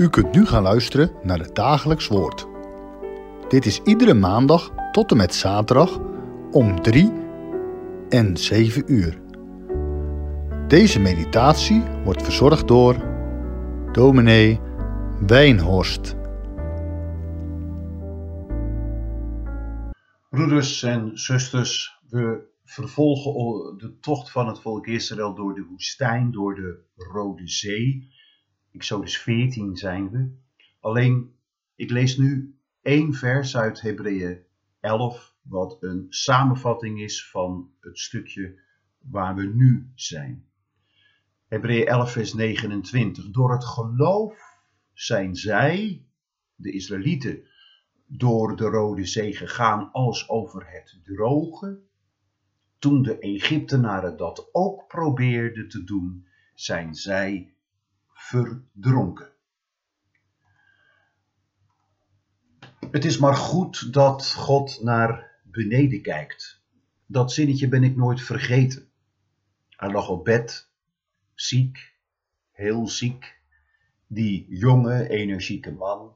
U kunt nu gaan luisteren naar het dagelijks woord. Dit is iedere maandag tot en met zaterdag om 3 en 7 uur. Deze meditatie wordt verzorgd door dominee Wijnhorst. Broeders en zusters, we vervolgen de tocht van het volk Israël door de woestijn, door de Rode Zee. Exodus 14 zijn we. Alleen, ik lees nu één vers uit Hebreeën 11, wat een samenvatting is van het stukje waar we nu zijn. Hebreeën 11, vers 29. Door het geloof zijn zij, de Israëlieten, door de Rode Zee gegaan als over het droge. Toen de Egyptenaren dat ook probeerden te doen, zijn zij verdronken. Het is maar goed dat God naar beneden kijkt. Dat zinnetje ben ik nooit vergeten. Hij lag op bed, ziek, heel ziek. Die jonge, energieke man.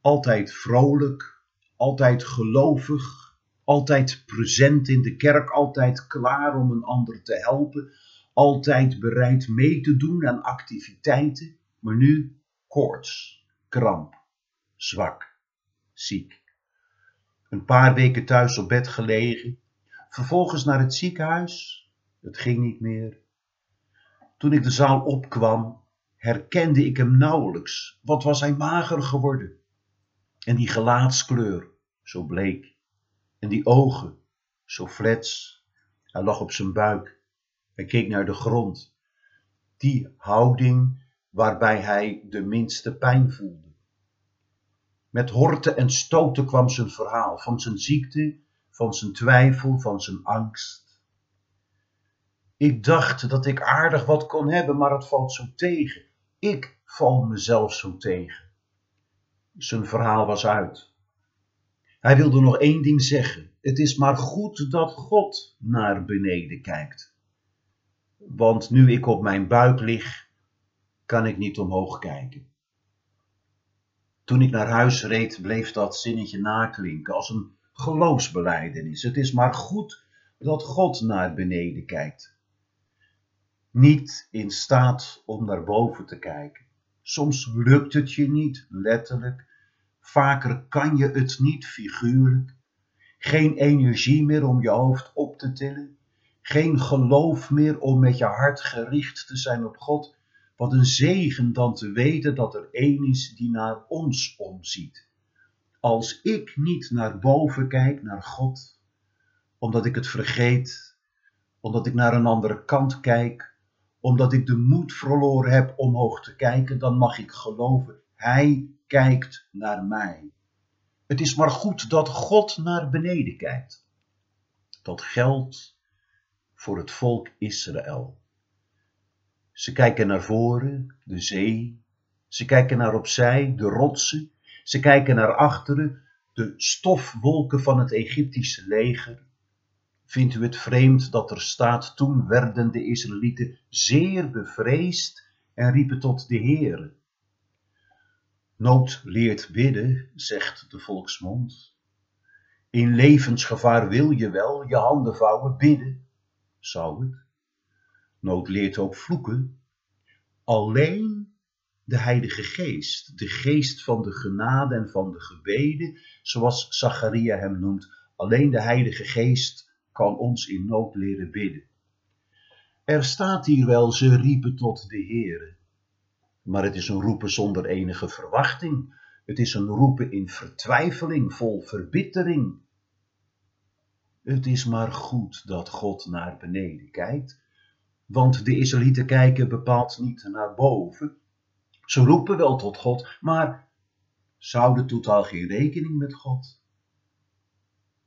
Altijd vrolijk, altijd gelovig, altijd present in de kerk, altijd klaar om een ander te helpen, altijd bereid mee te doen aan activiteiten, maar nu koorts, kramp, zwak, ziek. Een paar weken thuis op bed gelegen, vervolgens naar het ziekenhuis. Het ging niet meer. Toen ik de zaal opkwam, herkende ik hem nauwelijks. Wat was hij mager geworden? En die gelaatskleur, zo bleek. En die ogen, zo flets. Hij lag op zijn buik. Hij keek naar de grond. Die houding waarbij hij de minste pijn voelde. Met horten en stoten kwam zijn verhaal van zijn ziekte, van zijn twijfel, van zijn angst. Ik dacht dat ik aardig wat kon hebben, maar het valt zo tegen. Ik val mezelf zo tegen. Zijn verhaal was uit. Hij wilde nog één ding zeggen. Het is maar goed dat God naar beneden kijkt. Want nu ik op mijn buik lig, kan ik niet omhoog kijken. Toen ik naar huis reed, bleef dat zinnetje naklinken als een geloofsbeleidenis. Het is maar goed dat God naar beneden kijkt. Niet in staat om naar boven te kijken. Soms lukt het je niet, letterlijk. Vaker kan je het niet, figuurlijk. Geen energie meer om je hoofd op te tillen. Geen geloof meer om met je hart gericht te zijn op God. Wat een zegen dan te weten dat er één is die naar ons omziet. Als ik niet naar boven kijk, naar God, omdat ik het vergeet, omdat ik naar een andere kant kijk, omdat ik de moed verloren heb omhoog te kijken, dan mag ik geloven, Hij kijkt naar mij. Het is maar goed dat God naar beneden kijkt. Dat geldt voor het volk Israël. Ze kijken naar voren, de zee. Ze kijken naar opzij, de rotsen. Ze kijken naar achteren, de stofwolken van het Egyptische leger. Vindt u het vreemd dat er staat, toen werden de Israëlieten zeer bevreesd en riepen tot de Heere. Nood leert bidden, zegt de volksmond. In levensgevaar wil je wel je handen vouwen, bidden, zou het. Nood leert ook vloeken. Alleen de Heilige Geest, de geest van de genade en van de gebeden, zoals Zacharia hem noemt, alleen de Heilige Geest kan ons in nood leren bidden. Er staat hier wel, ze riepen tot de Heere. Maar het is een roepen zonder enige verwachting. Het is een roepen in vertwijfeling, vol verbittering. Het is maar goed dat God naar beneden kijkt, want de Israëlieten kijken bepaald niet naar boven. Ze roepen wel tot God, maar zouden totaal geen rekening met God.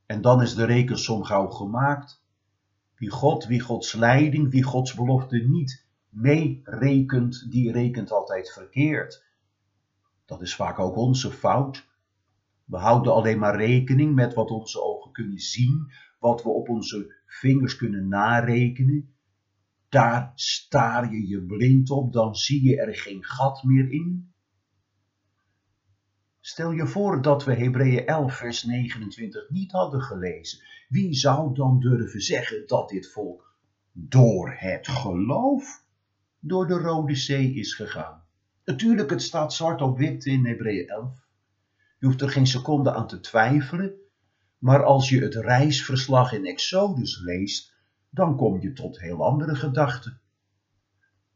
En dan is de rekensom gauw gemaakt. Wie God, wie Gods leiding, wie Gods belofte niet meerekent, die rekent altijd verkeerd. Dat is vaak ook onze fout. We houden alleen maar rekening met wat onze ogen kunnen zien, wat we op onze vingers kunnen narekenen. Daar staar je je blind op, dan zie je er geen gat meer in. Stel je voor dat we Hebreeën 11, vers 29 niet hadden gelezen. Wie zou dan durven zeggen dat dit volk door het geloof door de Rode Zee is gegaan? Natuurlijk, het staat zwart op wit in Hebreeën 11. Je hoeft er geen seconde aan te twijfelen. Maar als je het reisverslag in Exodus leest, dan kom je tot heel andere gedachten.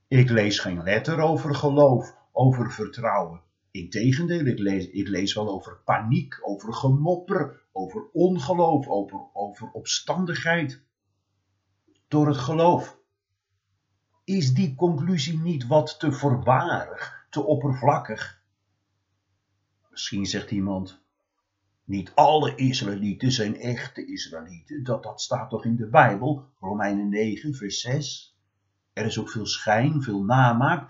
Ik lees geen letter over geloof, over vertrouwen. Integendeel, ik lees, ik lees wel over paniek, over gemopper, over ongeloof, over, over opstandigheid. Door het geloof. Is die conclusie niet wat te voorbarig, te oppervlakkig? Misschien zegt iemand, niet alle Israëlieten zijn echte Israëlieten. Dat, dat staat toch in de Bijbel, Romeinen 9, vers 6. Er is ook veel schijn, veel namaak.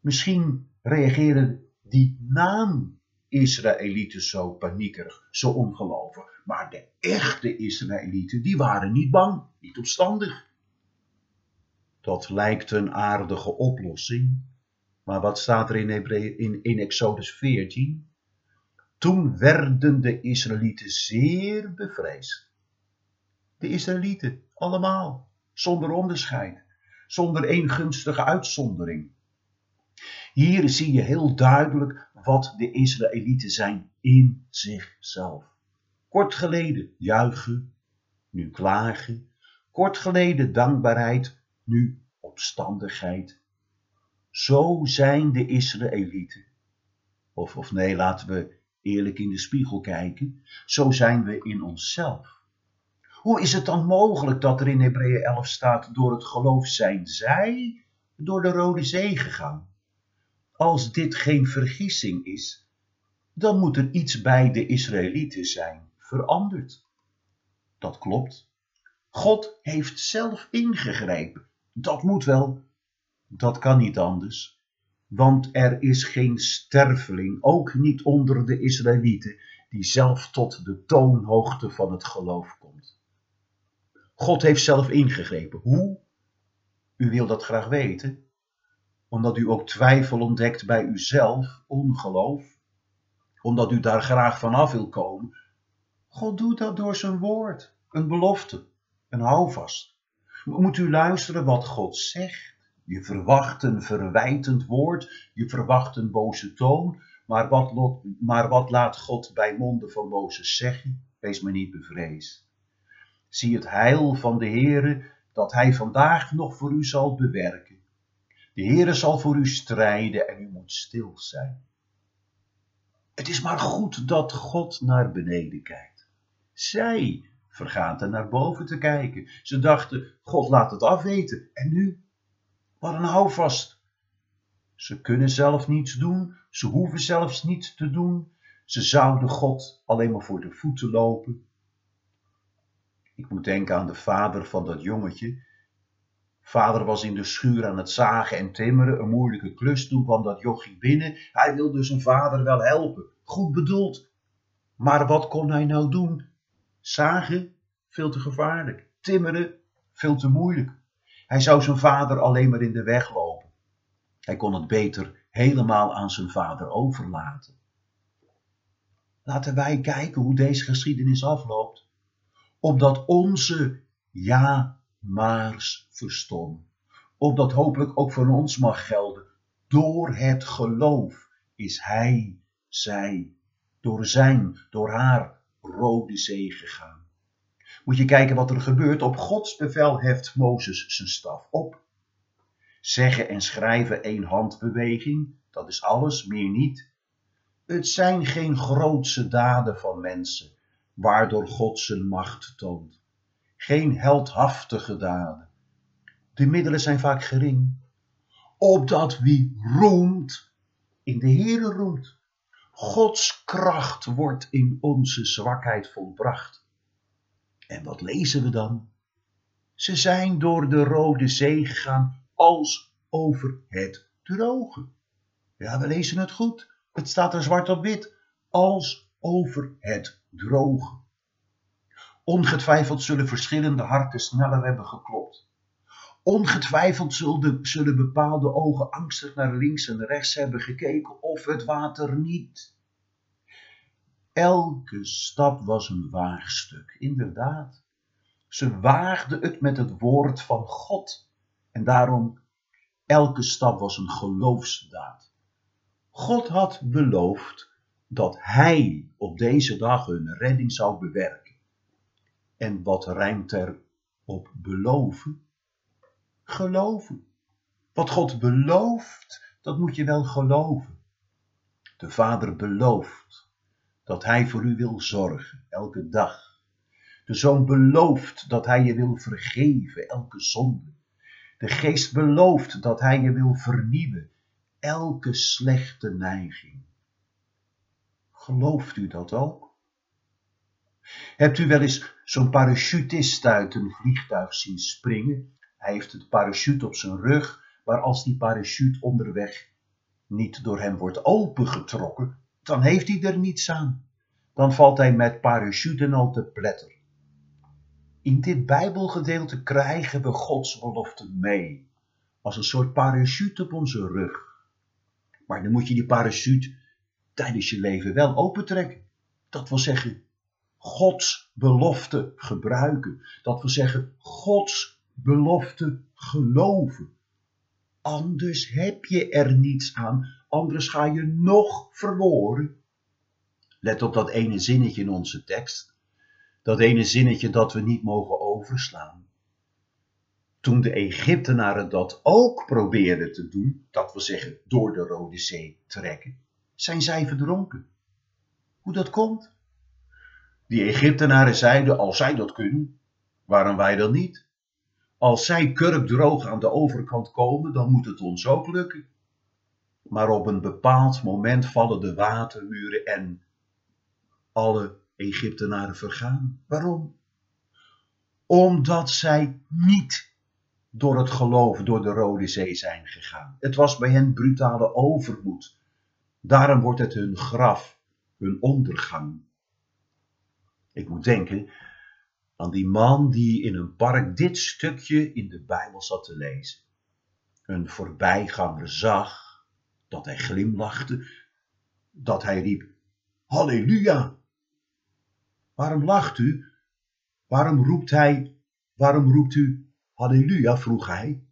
Misschien reageren die naam Israëlieten zo paniekerig, zo ongelovig. Maar de echte Israëlieten, die waren niet bang, niet opstandig. Dat lijkt een aardige oplossing. Maar wat staat er in, in, in Exodus 14? Toen werden de Israëlieten zeer bevreesd. De Israëlieten, allemaal, zonder onderscheid, zonder één gunstige uitzondering. Hier zie je heel duidelijk wat de Israëlieten zijn in zichzelf. Kort geleden juichen, nu klagen. Kort geleden dankbaarheid, nu opstandigheid. Zo zijn de Israëlieten. Of, of nee, laten we eerlijk in de spiegel kijken. Zo zijn we in onszelf. Hoe is het dan mogelijk dat er in Hebreeën 11 staat: door het geloof zijn zij door de Rode Zee gegaan? Als dit geen vergissing is, dan moet er iets bij de Israëlieten zijn veranderd. Dat klopt. God heeft zelf ingegrepen. Dat moet wel. Dat kan niet anders. Want er is geen sterveling, ook niet onder de Israëlieten, die zelf tot de toonhoogte van het geloof komt. God heeft zelf ingegrepen. Hoe? U wil dat graag weten omdat u ook twijfel ontdekt bij uzelf, ongeloof, omdat u daar graag vanaf wil komen. God doet dat door zijn woord, een belofte, een houvast. Moet u luisteren wat God zegt. Je verwacht een verwijtend woord, je verwacht een boze toon, maar wat, maar wat laat God bij monden van Mozes zeggen? Wees maar niet bevreesd. Zie het heil van de Heere dat Hij vandaag nog voor u zal bewerken. De Heere zal voor u strijden en u moet stil zijn. Het is maar goed dat God naar beneden kijkt. Zij vergaten naar boven te kijken. Ze dachten, God laat het afweten. En nu? Wat een houvast. Ze kunnen zelf niets doen, ze hoeven zelfs niets te doen. Ze zouden God alleen maar voor de voeten lopen. Ik moet denken aan de vader van dat jongetje Vader was in de schuur aan het zagen en timmeren, een moeilijke klus. Toen kwam dat jochie binnen. Hij wilde zijn vader wel helpen. Goed bedoeld. Maar wat kon hij nou doen? Zagen? Veel te gevaarlijk. Timmeren? Veel te moeilijk. Hij zou zijn vader alleen maar in de weg lopen. Hij kon het beter helemaal aan zijn vader overlaten. Laten wij kijken hoe deze geschiedenis afloopt. Opdat onze ja maars verstom. Opdat hopelijk ook voor ons mag gelden. Door het geloof is hij, zij, door zijn, door haar rode zee gegaan. Moet je kijken wat er gebeurt. Op Gods bevel heft Mozes zijn staf op. Zeggen en schrijven één handbeweging, dat is alles, meer niet. Het zijn geen grootse daden van mensen, waardoor God zijn macht toont geen heldhaftige daden. De middelen zijn vaak gering, opdat wie roemt, in de Heere roemt. Gods kracht wordt in onze zwakheid volbracht. En wat lezen we dan? Ze zijn door de Rode Zee gegaan als over het droge. Ja, we lezen het goed. Het staat er zwart op wit. Als over het droge. Ongetwijfeld zullen verschillende harten sneller hebben geklopt. Ongetwijfeld zullen, bepaalde ogen angstig naar links en rechts hebben gekeken of het water niet Elke stap was een waagstuk, inderdaad. Ze waagde het met het woord van God. En daarom, elke stap was een geloofsdaad. God had beloofd dat Hij op deze dag hun redding zou bewerken. En wat rijmt er op beloven? Geloven. Wat God belooft, dat moet je wel geloven. De Vader belooft dat Hij voor u wil zorgen, elke dag. De Zoon belooft dat Hij je wil vergeven, elke zonde. De Geest belooft dat Hij je wil vernieuwen, elke slechte neiging. Gelooft u dat ook? Hebt u wel eens zo'n parachutist uit een vliegtuig zien springen? Hij heeft het parachute op zijn rug, maar als die parachute onderweg niet door hem wordt opengetrokken, dan heeft hij er niets aan. Dan valt hij met parachute al te pletter. In dit Bijbelgedeelte krijgen we Gods belofte mee, als een soort parachute op onze rug. Maar dan moet je die parachute tijdens je leven wel opentrekken. Dat wil zeggen, Gods belofte gebruiken. Dat wil zeggen, Gods belofte geloven. Anders heb je er niets aan, anders ga je nog verloren. Let op dat ene zinnetje in onze tekst. Dat ene zinnetje dat we niet mogen overslaan. Toen de Egyptenaren dat ook probeerden te doen, dat wil zeggen door de Rode Zee trekken, zijn zij verdronken. Hoe dat komt? Die Egyptenaren zeiden, als zij dat kunnen, waarom wij dan niet? Als zij kurkdroog aan de overkant komen, dan moet het ons ook lukken. Maar op een bepaald moment vallen de watermuren en alle Egyptenaren vergaan. Waarom? Omdat zij niet door het geloof door de Rode Zee zijn gegaan. Het was bij hen brutale overmoed. Daarom wordt het hun graf, hun ondergang. Ik moet denken aan die man die in een park dit stukje in de Bijbel zat te lezen. Een voorbijganger zag dat hij glimlachte, dat hij riep: Halleluja! Waarom lacht u? Waarom roept hij? Waarom roept u Halleluja? vroeg hij.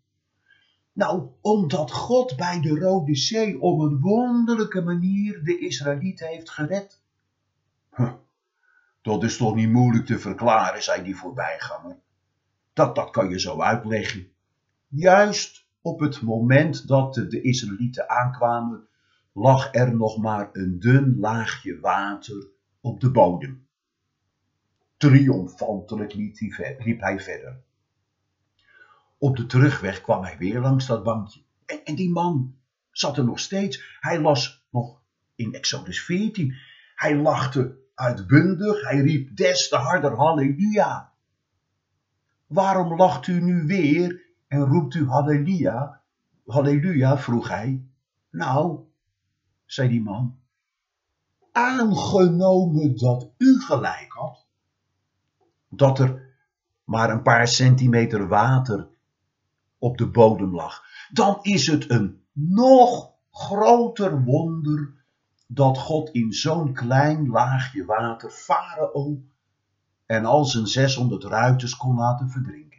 Nou, omdat God bij de Rode Zee op een wonderlijke manier de Israëlieten heeft gered. Dat is toch niet moeilijk te verklaren, zei die voorbijganger. Dat, dat kan je zo uitleggen. Juist op het moment dat de Israëlieten aankwamen, lag er nog maar een dun laagje water op de bodem. Triomfantelijk liep hij verder. Op de terugweg kwam hij weer langs dat bankje. En, die man zat er nog steeds. Hij las nog in Exodus 14. Hij lachte uitbundig. Hij riep des te harder halleluja. Waarom lacht u nu weer en roept u halleluja? Halleluja, vroeg hij. Nou, zei die man, aangenomen dat u gelijk had, dat er maar een paar centimeter water op de bodem lag, dan is het een nog groter wonder dat God in zo'n klein laagje water Farao en al zijn 600 ruiters kon laten verdrinken.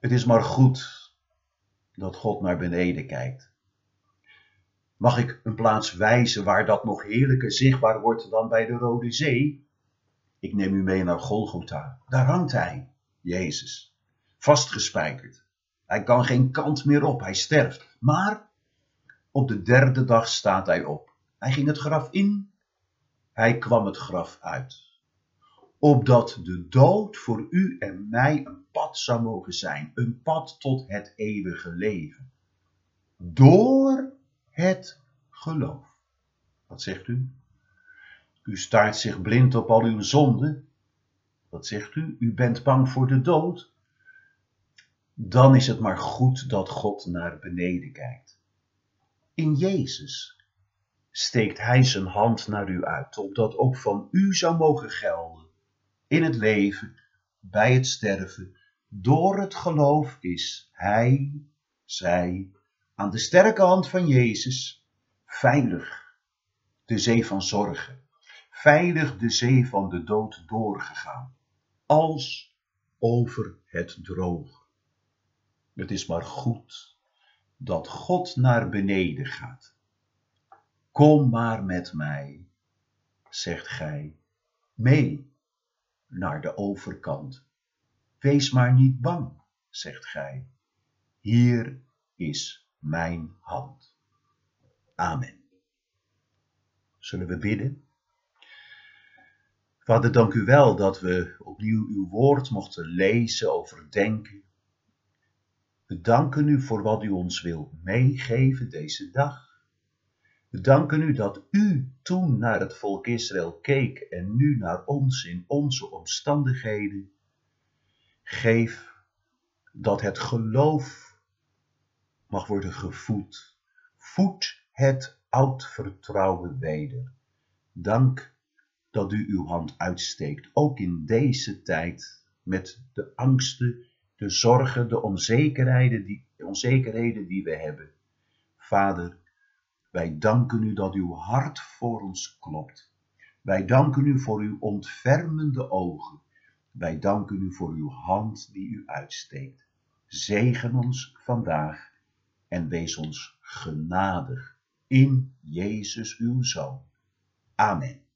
Het is maar goed dat God naar beneden kijkt. Mag ik een plaats wijzen waar dat nog heerlijker zichtbaar wordt dan bij de Rode Zee? Ik neem u mee naar Golgotha. Daar hangt hij, Jezus, vastgespijkerd. Hij kan geen kant meer op, hij sterft. Maar op de derde dag staat hij op. Hij ging het graf in, hij kwam het graf uit. Opdat de dood voor u en mij een pad zou mogen zijn, een pad tot het eeuwige leven. Door het geloof. Wat zegt u? U staart zich blind op al uw zonden. Wat zegt u? U bent bang voor de dood. Dan is het maar goed dat God naar beneden kijkt. In Jezus steekt Hij zijn hand naar u uit, opdat ook van u zou mogen gelden. In het leven, bij het sterven, door het geloof is Hij, zij, aan de sterke hand van Jezus, veilig de zee van zorgen veilig de zee van de dood doorgegaan, als over het droog. Het is maar goed dat God naar beneden gaat. Kom maar met mij, zegt gij, mee naar de overkant. Wees maar niet bang, zegt gij. Hier is mijn hand. Amen. Zullen we bidden? Vader, dank u wel dat we opnieuw uw woord mochten lezen, overdenken. We danken u voor wat u ons wil meegeven deze dag. We danken u dat u toen naar het volk Israël keek en nu naar ons in onze omstandigheden. Geef dat het geloof mag worden gevoed. Voed het oud vertrouwen weder. Dank dat u uw hand uitsteekt, ook in deze tijd, met de angsten, de zorgen, de onzekerheden die, onzekerheden die we hebben. Vader, wij danken u dat uw hart voor ons klopt. Wij danken u voor uw ontfermende ogen. Wij danken u voor uw hand die u uitsteekt. Zegen ons vandaag en wees ons genadig in Jezus uw Zoon. Amen.